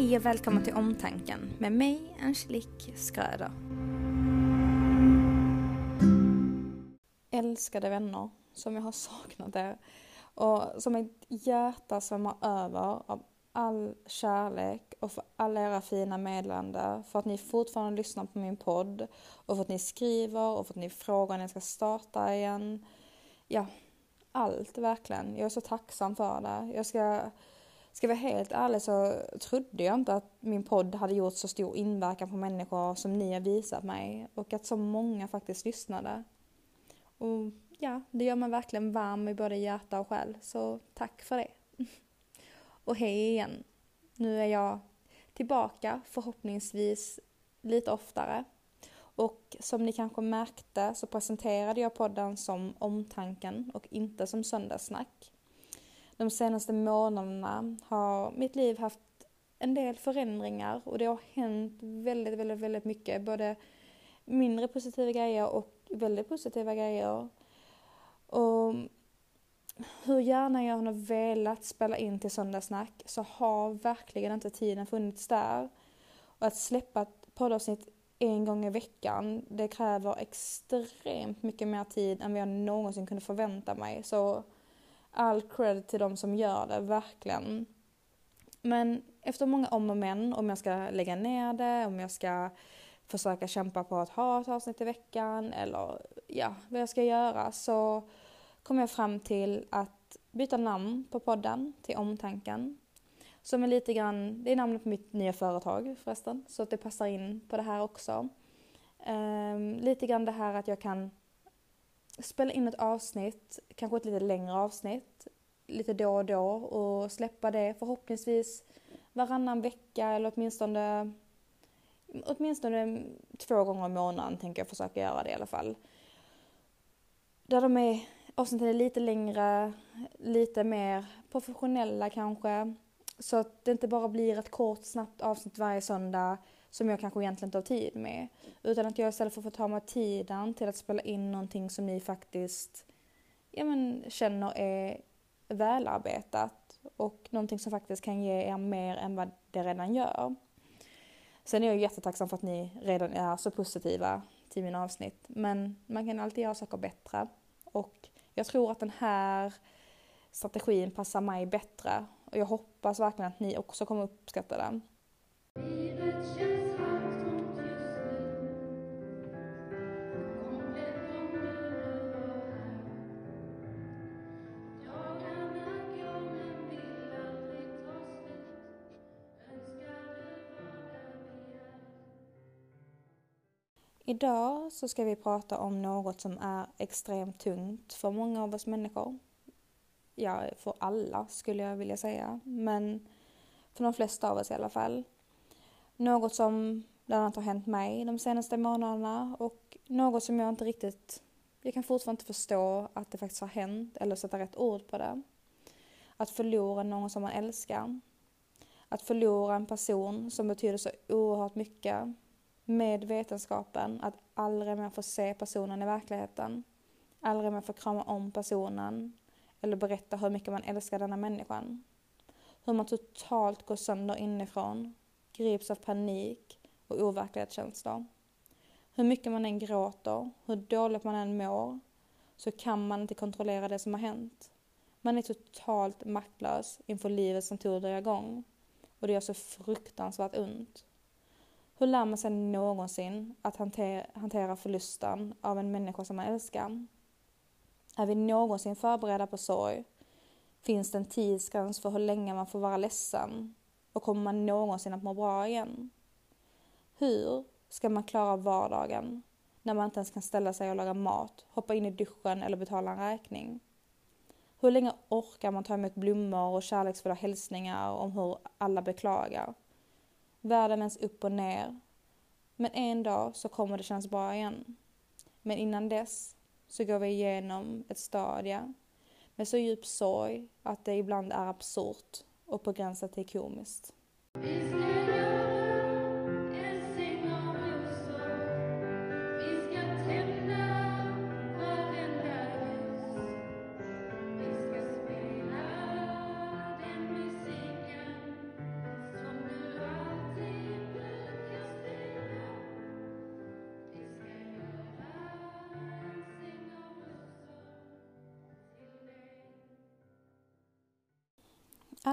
Hej och välkommen till Omtanken med mig, Angelique Skröder. Älskade vänner som jag har saknat er och som mitt hjärta svämmar över av all kärlek och för alla era fina meddelanden, för att ni fortfarande lyssnar på min podd och för att ni skriver och för att ni frågar när jag ska starta igen. Ja, allt verkligen. Jag är så tacksam för det. Jag ska Ska jag vara helt ärlig så trodde jag inte att min podd hade gjort så stor inverkan på människor som ni har visat mig och att så många faktiskt lyssnade. Och ja, det gör mig verkligen varm i både hjärta och själ, så tack för det. Och hej igen. Nu är jag tillbaka förhoppningsvis lite oftare. Och som ni kanske märkte så presenterade jag podden som Omtanken och inte som Söndagssnack de senaste månaderna har mitt liv haft en del förändringar och det har hänt väldigt, väldigt, väldigt mycket. Både mindre positiva grejer och väldigt positiva grejer. Och hur gärna jag har velat spela in till Söndagssnack så har verkligen inte tiden funnits där. Och att släppa ett poddavsnitt en gång i veckan, det kräver extremt mycket mer tid än vad jag någonsin kunde förvänta mig. Så all cred till de som gör det, verkligen. Men efter många om och men, om jag ska lägga ner det, om jag ska försöka kämpa på att ha ett avsnitt i veckan eller ja, vad jag ska göra så kom jag fram till att byta namn på podden till Omtanken. Som är lite grann, det är namnet på mitt nya företag förresten, så att det passar in på det här också. Um, lite grann det här att jag kan spela in ett avsnitt, kanske ett lite längre avsnitt, lite då och då och släppa det förhoppningsvis varannan vecka eller åtminstone åtminstone två gånger i månaden tänker jag försöka göra det i alla fall. Där de är, avsnitten är lite längre, lite mer professionella kanske. Så att det inte bara blir ett kort snabbt avsnitt varje söndag som jag kanske egentligen inte har tid med. Utan att jag istället får få ta mig tiden till att spela in någonting som ni faktiskt ja, men, känner är välarbetat och någonting som faktiskt kan ge er mer än vad det redan gör. Sen är jag jättetacksam för att ni redan är så positiva till mina avsnitt. Men man kan alltid göra saker bättre. Och jag tror att den här strategin passar mig bättre. Och jag hoppas verkligen att ni också kommer uppskatta den. Idag så ska vi prata om något som är extremt tungt för många av oss människor. Ja, för alla skulle jag vilja säga, men för de flesta av oss i alla fall. Något som bland annat har hänt mig de senaste månaderna och något som jag inte riktigt, jag kan fortfarande inte förstå att det faktiskt har hänt eller sätta rätt ord på det. Att förlora någon som man älskar. Att förlora en person som betyder så oerhört mycket med vetenskapen att aldrig mer få se personen i verkligheten. Aldrig mer få krama om personen eller berätta hur mycket man älskar denna människan. Hur man totalt går sönder inifrån, grips av panik och overklighetskänslor. Hur mycket man än gråter, hur dåligt man än mår, så kan man inte kontrollera det som har hänt. Man är totalt maktlös inför livet som tog dig igång och det gör så fruktansvärt ont. Hur lär man sig någonsin att hantera, hantera förlusten av en människa som man älskar? Är vi någonsin förberedda på sorg? Finns det en tidsgräns för hur länge man får vara ledsen? Och kommer man någonsin att må bra igen? Hur ska man klara vardagen när man inte ens kan ställa sig och laga mat, hoppa in i duschen eller betala en räkning? Hur länge orkar man ta emot blommor och kärleksfulla hälsningar om hur alla beklagar? Världen vänds upp och ner. Men en dag så kommer det kännas bra igen. Men innan dess så går vi igenom ett stadie med så djup sorg att det ibland är absurt och på gränsen till komiskt.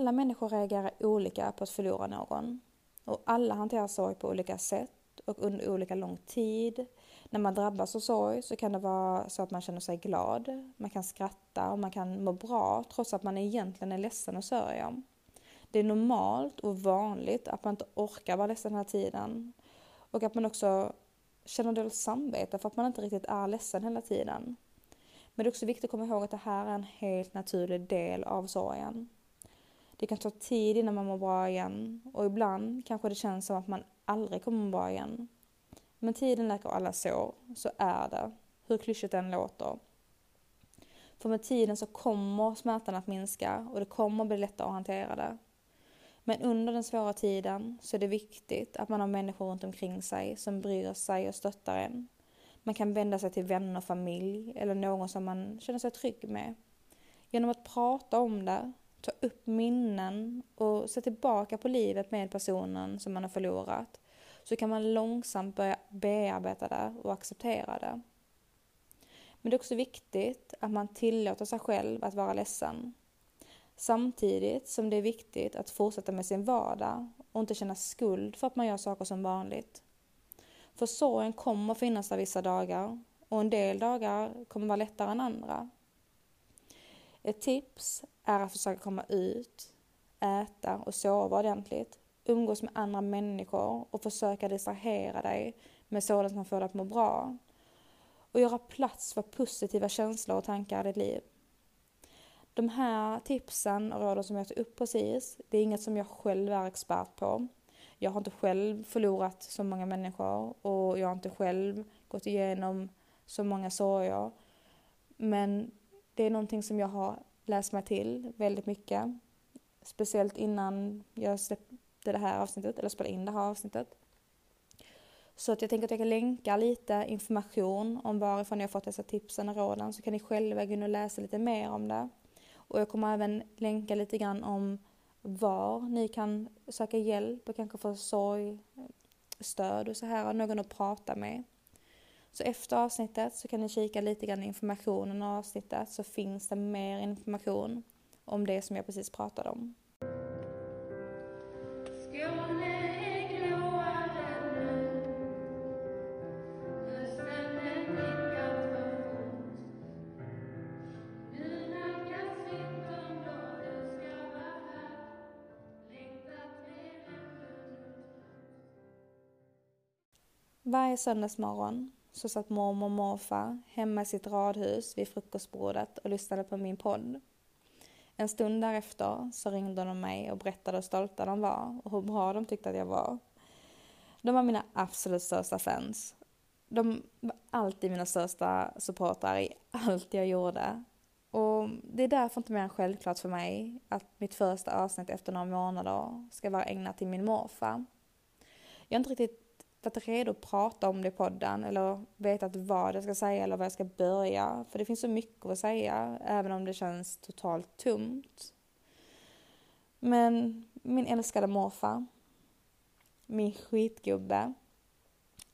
Alla människor reagerar olika på att förlora någon. Och alla hanterar sorg på olika sätt och under olika lång tid. När man drabbas av sorg så kan det vara så att man känner sig glad, man kan skratta och man kan må bra trots att man egentligen är ledsen och sörjer. Det är normalt och vanligt att man inte orkar vara ledsen den här tiden. Och att man också känner dåligt samvete för att man inte riktigt är ledsen hela tiden. Men det är också viktigt att komma ihåg att det här är en helt naturlig del av sorgen. Det kan ta tid innan man mår bra igen och ibland kanske det känns som att man aldrig kommer må bra igen. Men tiden läker alla sår, så är det, hur klyschigt den låter. För med tiden så kommer smärtan att minska och det kommer bli lättare att hantera det. Men under den svåra tiden så är det viktigt att man har människor runt omkring sig som bryr sig och stöttar en. Man kan vända sig till vänner familj eller någon som man känner sig trygg med. Genom att prata om det, ta upp minnen och se tillbaka på livet med personen som man har förlorat så kan man långsamt börja bearbeta det och acceptera det. Men det är också viktigt att man tillåter sig själv att vara ledsen. Samtidigt som det är viktigt att fortsätta med sin vardag och inte känna skuld för att man gör saker som vanligt. För sorgen kommer finnas där vissa dagar och en del dagar kommer vara lättare än andra. Ett tips är att försöka komma ut, äta och sova ordentligt, umgås med andra människor och försöka distrahera dig med sådant som får dig att må bra. Och göra plats för positiva känslor och tankar i ditt liv. De här tipsen och råden som jag tog upp precis, det är inget som jag själv är expert på. Jag har inte själv förlorat så många människor och jag har inte själv gått igenom så många sorger. Men det är någonting som jag har läst mig till väldigt mycket. Speciellt innan jag släppte det här avsnittet, eller spelade in det här avsnittet. Så att jag tänker att jag kan länka lite information om varifrån jag fått dessa tipsen och råden så kan ni själva gå in och läsa lite mer om det. Och jag kommer även länka lite grann om var ni kan söka hjälp och kanske få sorg, stöd och så här, och någon att prata med. Så efter avsnittet så kan ni kika lite grann i informationen av avsnittet så finns det mer information om det som jag precis pratade om. Varje söndagsmorgon så satt mormor och morfar hemma i sitt radhus vid frukostbordet och lyssnade på min podd. En stund därefter så ringde de mig och berättade hur stolta de var och hur bra de tyckte att jag var. De var mina absolut största fans. De var alltid mina största supportrar i allt jag gjorde. Och det är därför inte mer än självklart för mig att mitt första avsnitt efter några månader ska vara ägnat till min morfar. Jag har inte riktigt varit redo att prata om det i podden eller vetat vad jag ska säga eller var jag ska börja. För det finns så mycket att säga, även om det känns totalt tomt. Men min älskade morfar, min skitgubbe.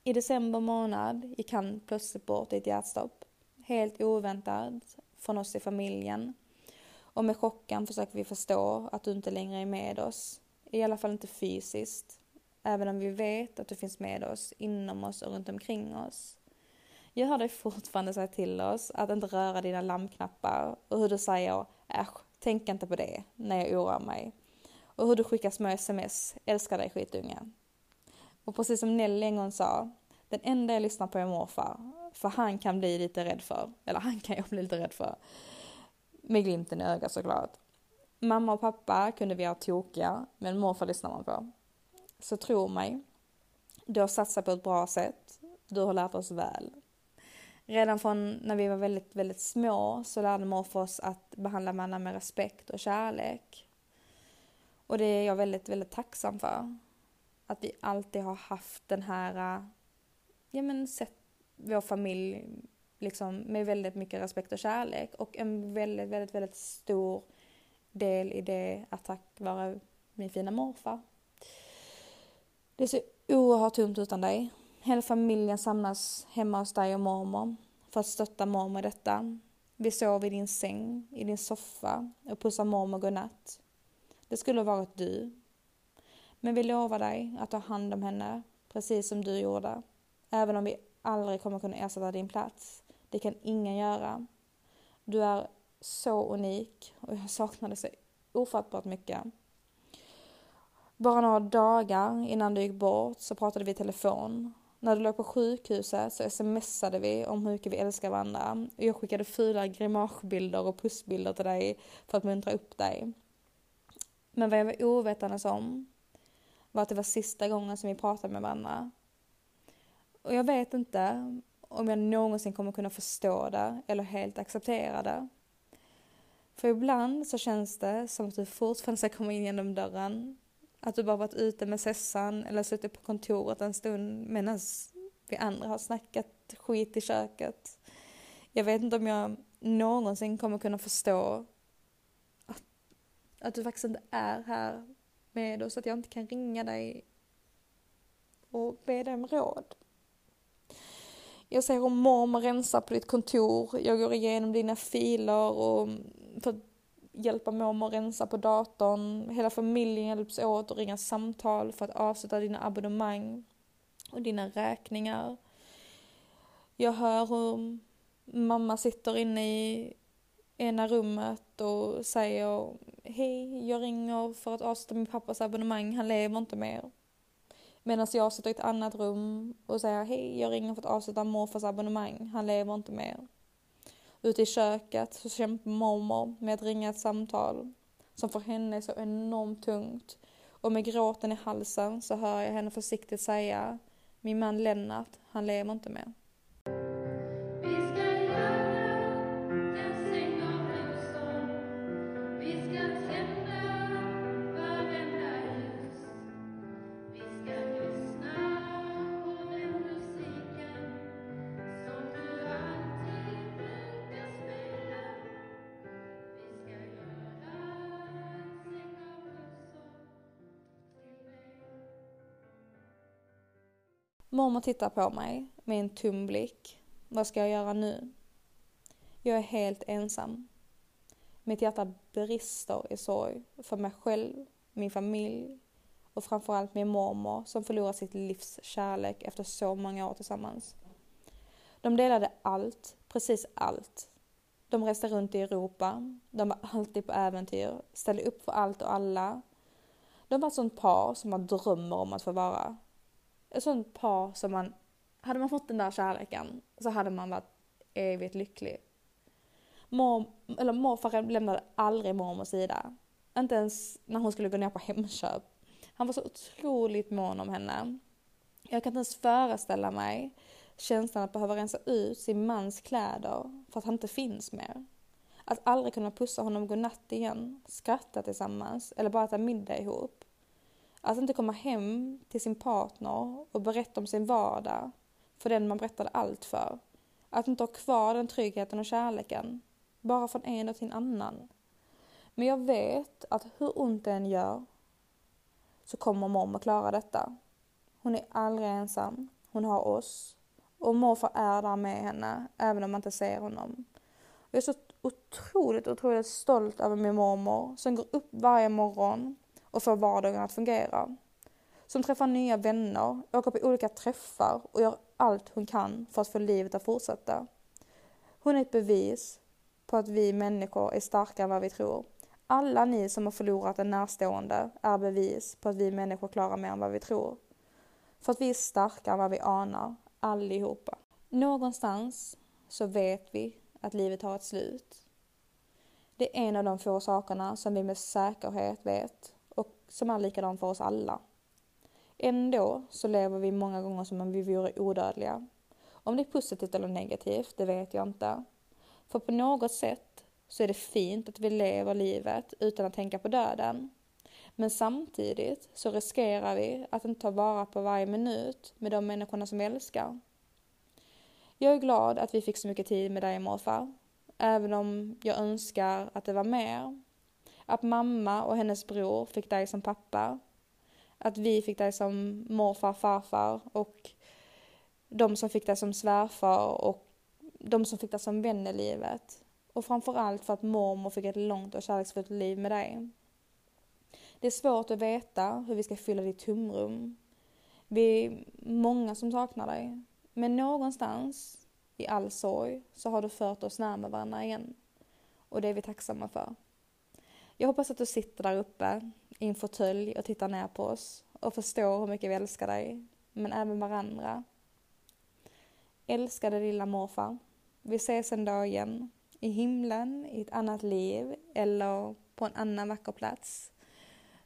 I december månad gick han plötsligt bort i ett hjärtstopp. Helt oväntat från oss i familjen. Och med chocken försöker vi förstå att du inte längre är med oss. I alla fall inte fysiskt även om vi vet att du finns med oss, inom oss och runt omkring oss. Jag hör dig fortfarande säga till oss att inte röra dina lampknappar och hur du säger äsch, tänk inte på det när jag oroar mig. Och hur du skickar små sms, älskar dig skitunge. Och precis som Nelly en gång sa, den enda jag lyssnar på är morfar, för han kan bli lite rädd för, eller han kan jag bli lite rädd för. Med glimten i ögat såklart. Mamma och pappa kunde vi ha tokiga, men morfar lyssnar man på. Så tro mig, du har satsat på ett bra sätt. Du har lärt oss väl. Redan från när vi var väldigt, väldigt små så lärde morfar oss att behandla mannen med respekt och kärlek. Och det är jag väldigt, väldigt tacksam för. Att vi alltid har haft den här, ja men sett vår familj liksom med väldigt mycket respekt och kärlek och en väldigt, väldigt, väldigt stor del i det att tack vare min fina morfar. Det är så oerhört tomt utan dig. Hela familjen samlas hemma hos dig och mormor för att stötta mormor i detta. Vi sover i din säng, i din soffa och pussar mormor godnatt. Det skulle ha varit du. Men vi lovar dig att ta hand om henne precis som du gjorde. Även om vi aldrig kommer kunna ersätta din plats. Det kan ingen göra. Du är så unik och jag saknade så ofattbart mycket. Bara några dagar innan du gick bort så pratade vi i telefon. När du låg på sjukhuset så smsade vi om hur mycket vi älskar varandra. och Jag skickade fula grimasbilder och pussbilder till dig för att muntra upp dig. Men vad jag var ovetandes om var att det var sista gången som vi pratade med varandra. Och jag vet inte om jag någonsin kommer kunna förstå det eller helt acceptera det. För ibland så känns det som att du fortfarande ska komma in genom dörren. Att du bara varit ute med Sessan eller suttit på kontoret en stund medan vi andra har snackat skit i köket. Jag vet inte om jag någonsin kommer kunna förstå att, att du faktiskt inte är här med oss, att jag inte kan ringa dig och be dig om råd. Jag ser hur mormor rensar på ditt kontor, jag går igenom dina filer och för hjälpa mormor rensa på datorn. Hela familjen hjälps åt att ringa samtal för att avsluta dina abonnemang och dina räkningar. Jag hör hur mamma sitter inne i ena rummet och säger hej, jag ringer för att avsluta min pappas abonnemang, han lever inte mer. Medan jag sitter i ett annat rum och säger hej, jag ringer för att avsluta morfars abonnemang, han lever inte mer. Ute i köket så kämpar mormor med att ringa ett samtal som för henne är så enormt tungt. Och med gråten i halsen så hör jag henne försiktigt säga min man Lennart, han lever inte mer. Mormor tittar på mig med en tom blick. Vad ska jag göra nu? Jag är helt ensam. Mitt hjärta brister i sorg för mig själv, min familj och framförallt min mormor som förlorat sitt livs kärlek efter så många år tillsammans. De delade allt, precis allt. De reste runt i Europa, de var alltid på äventyr, ställde upp för allt och alla. De var ett sånt par som man drömmer om att få vara ett sånt par som man, hade man fått den där kärleken så hade man varit evigt lycklig. Mor, eller morfar lämnade aldrig mormors sida. Inte ens när hon skulle gå ner på Hemköp. Han var så otroligt mån om henne. Jag kan inte ens föreställa mig känslan att behöva rensa ut sin mans kläder för att han inte finns mer. Att aldrig kunna pussa honom godnatt igen, skratta tillsammans eller bara äta middag ihop. Att inte komma hem till sin partner och berätta om sin vardag för den man berättade allt för. Att inte ha kvar den tryggheten och kärleken, bara från en och till en annan. Men jag vet att hur ont det än gör så kommer mormor klara detta. Hon är aldrig ensam, hon har oss. Och morfar är där med henne, även om man inte ser honom. Jag är så otroligt, otroligt stolt över min mormor som går upp varje morgon och få vardagen att fungera. Som träffar nya vänner, åker på olika träffar och gör allt hon kan för att få livet att fortsätta. Hon är ett bevis på att vi människor är starkare än vad vi tror. Alla ni som har förlorat en närstående är bevis på att vi människor klarar mer än vad vi tror. För att vi är starkare än vad vi anar, allihopa. Någonstans så vet vi att livet har ett slut. Det är en av de få sakerna som vi med säkerhet vet som är likadan för oss alla. Ändå så lever vi många gånger som om vi vore odödliga. Om det är positivt eller negativt, det vet jag inte. För på något sätt så är det fint att vi lever livet utan att tänka på döden. Men samtidigt så riskerar vi att inte ta vara på varje minut med de människorna som vi älskar. Jag är glad att vi fick så mycket tid med dig morfar. Även om jag önskar att det var mer. Att mamma och hennes bror fick dig som pappa. Att vi fick dig som morfar, farfar och de som fick dig som svärfar och de som fick dig som vän i livet. Och framförallt för att mormor fick ett långt och kärleksfullt liv med dig. Det är svårt att veta hur vi ska fylla ditt tomrum. Vi är många som saknar dig. Men någonstans i all sorg så har du fört oss närmare varandra igen. Och det är vi tacksamma för. Jag hoppas att du sitter där uppe i en fåtölj och tittar ner på oss och förstår hur mycket vi älskar dig, men även varandra. Älskade lilla morfar. Vi ses en dag igen. I himlen, i ett annat liv eller på en annan vacker plats.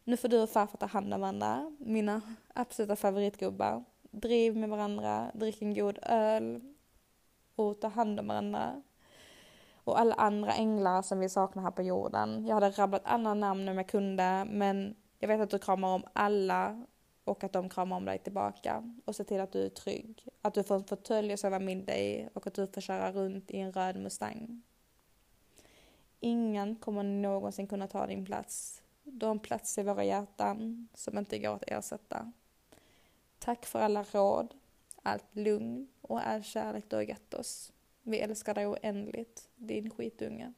Nu får du och farfar ta hand om varandra, mina absoluta favoritgubbar. Driv med varandra, drick en god öl och ta hand om varandra. Och alla andra änglar som vi saknar här på jorden. Jag hade rabblat alla namn om jag kunde, men jag vet att du kramar om alla och att de kramar om dig tillbaka. Och se till att du är trygg. Att du får en fåtölj att sova middag i och att du får köra runt i en röd Mustang. Ingen kommer någonsin kunna ta din plats. Du har en plats i våra hjärtan som inte går att ersätta. Tack för alla råd, allt lugn och all kärlek du har gett oss. Vi älskar dig oändligt, din skitunge.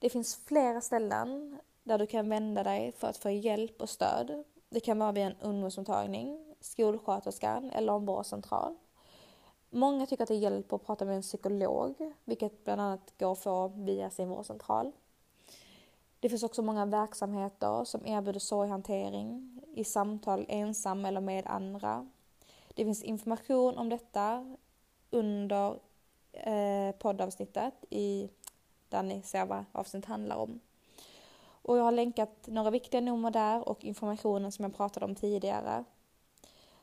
Det finns flera ställen där du kan vända dig för att få hjälp och stöd. Det kan vara vid en ungdomsmottagning, skolsköterskan eller en vårdcentral. Många tycker att det hjälper att prata med en psykolog, vilket bland annat går att få via sin vårdcentral. Det finns också många verksamheter som erbjuder sorghantering i samtal ensam eller med andra. Det finns information om detta under eh, poddavsnittet i där ni ser vad avsnittet handlar om. Och jag har länkat några viktiga nummer där och informationen som jag pratade om tidigare.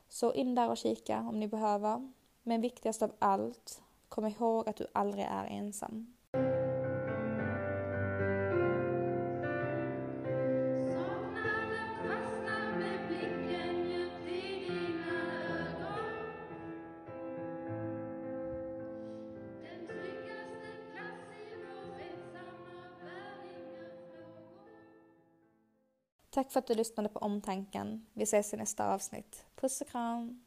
Så in där och kika om ni behöver. Men viktigast av allt, kom ihåg att du aldrig är ensam. Tack för att du lyssnade på omtanken. Vi ses i nästa avsnitt. Puss och kram!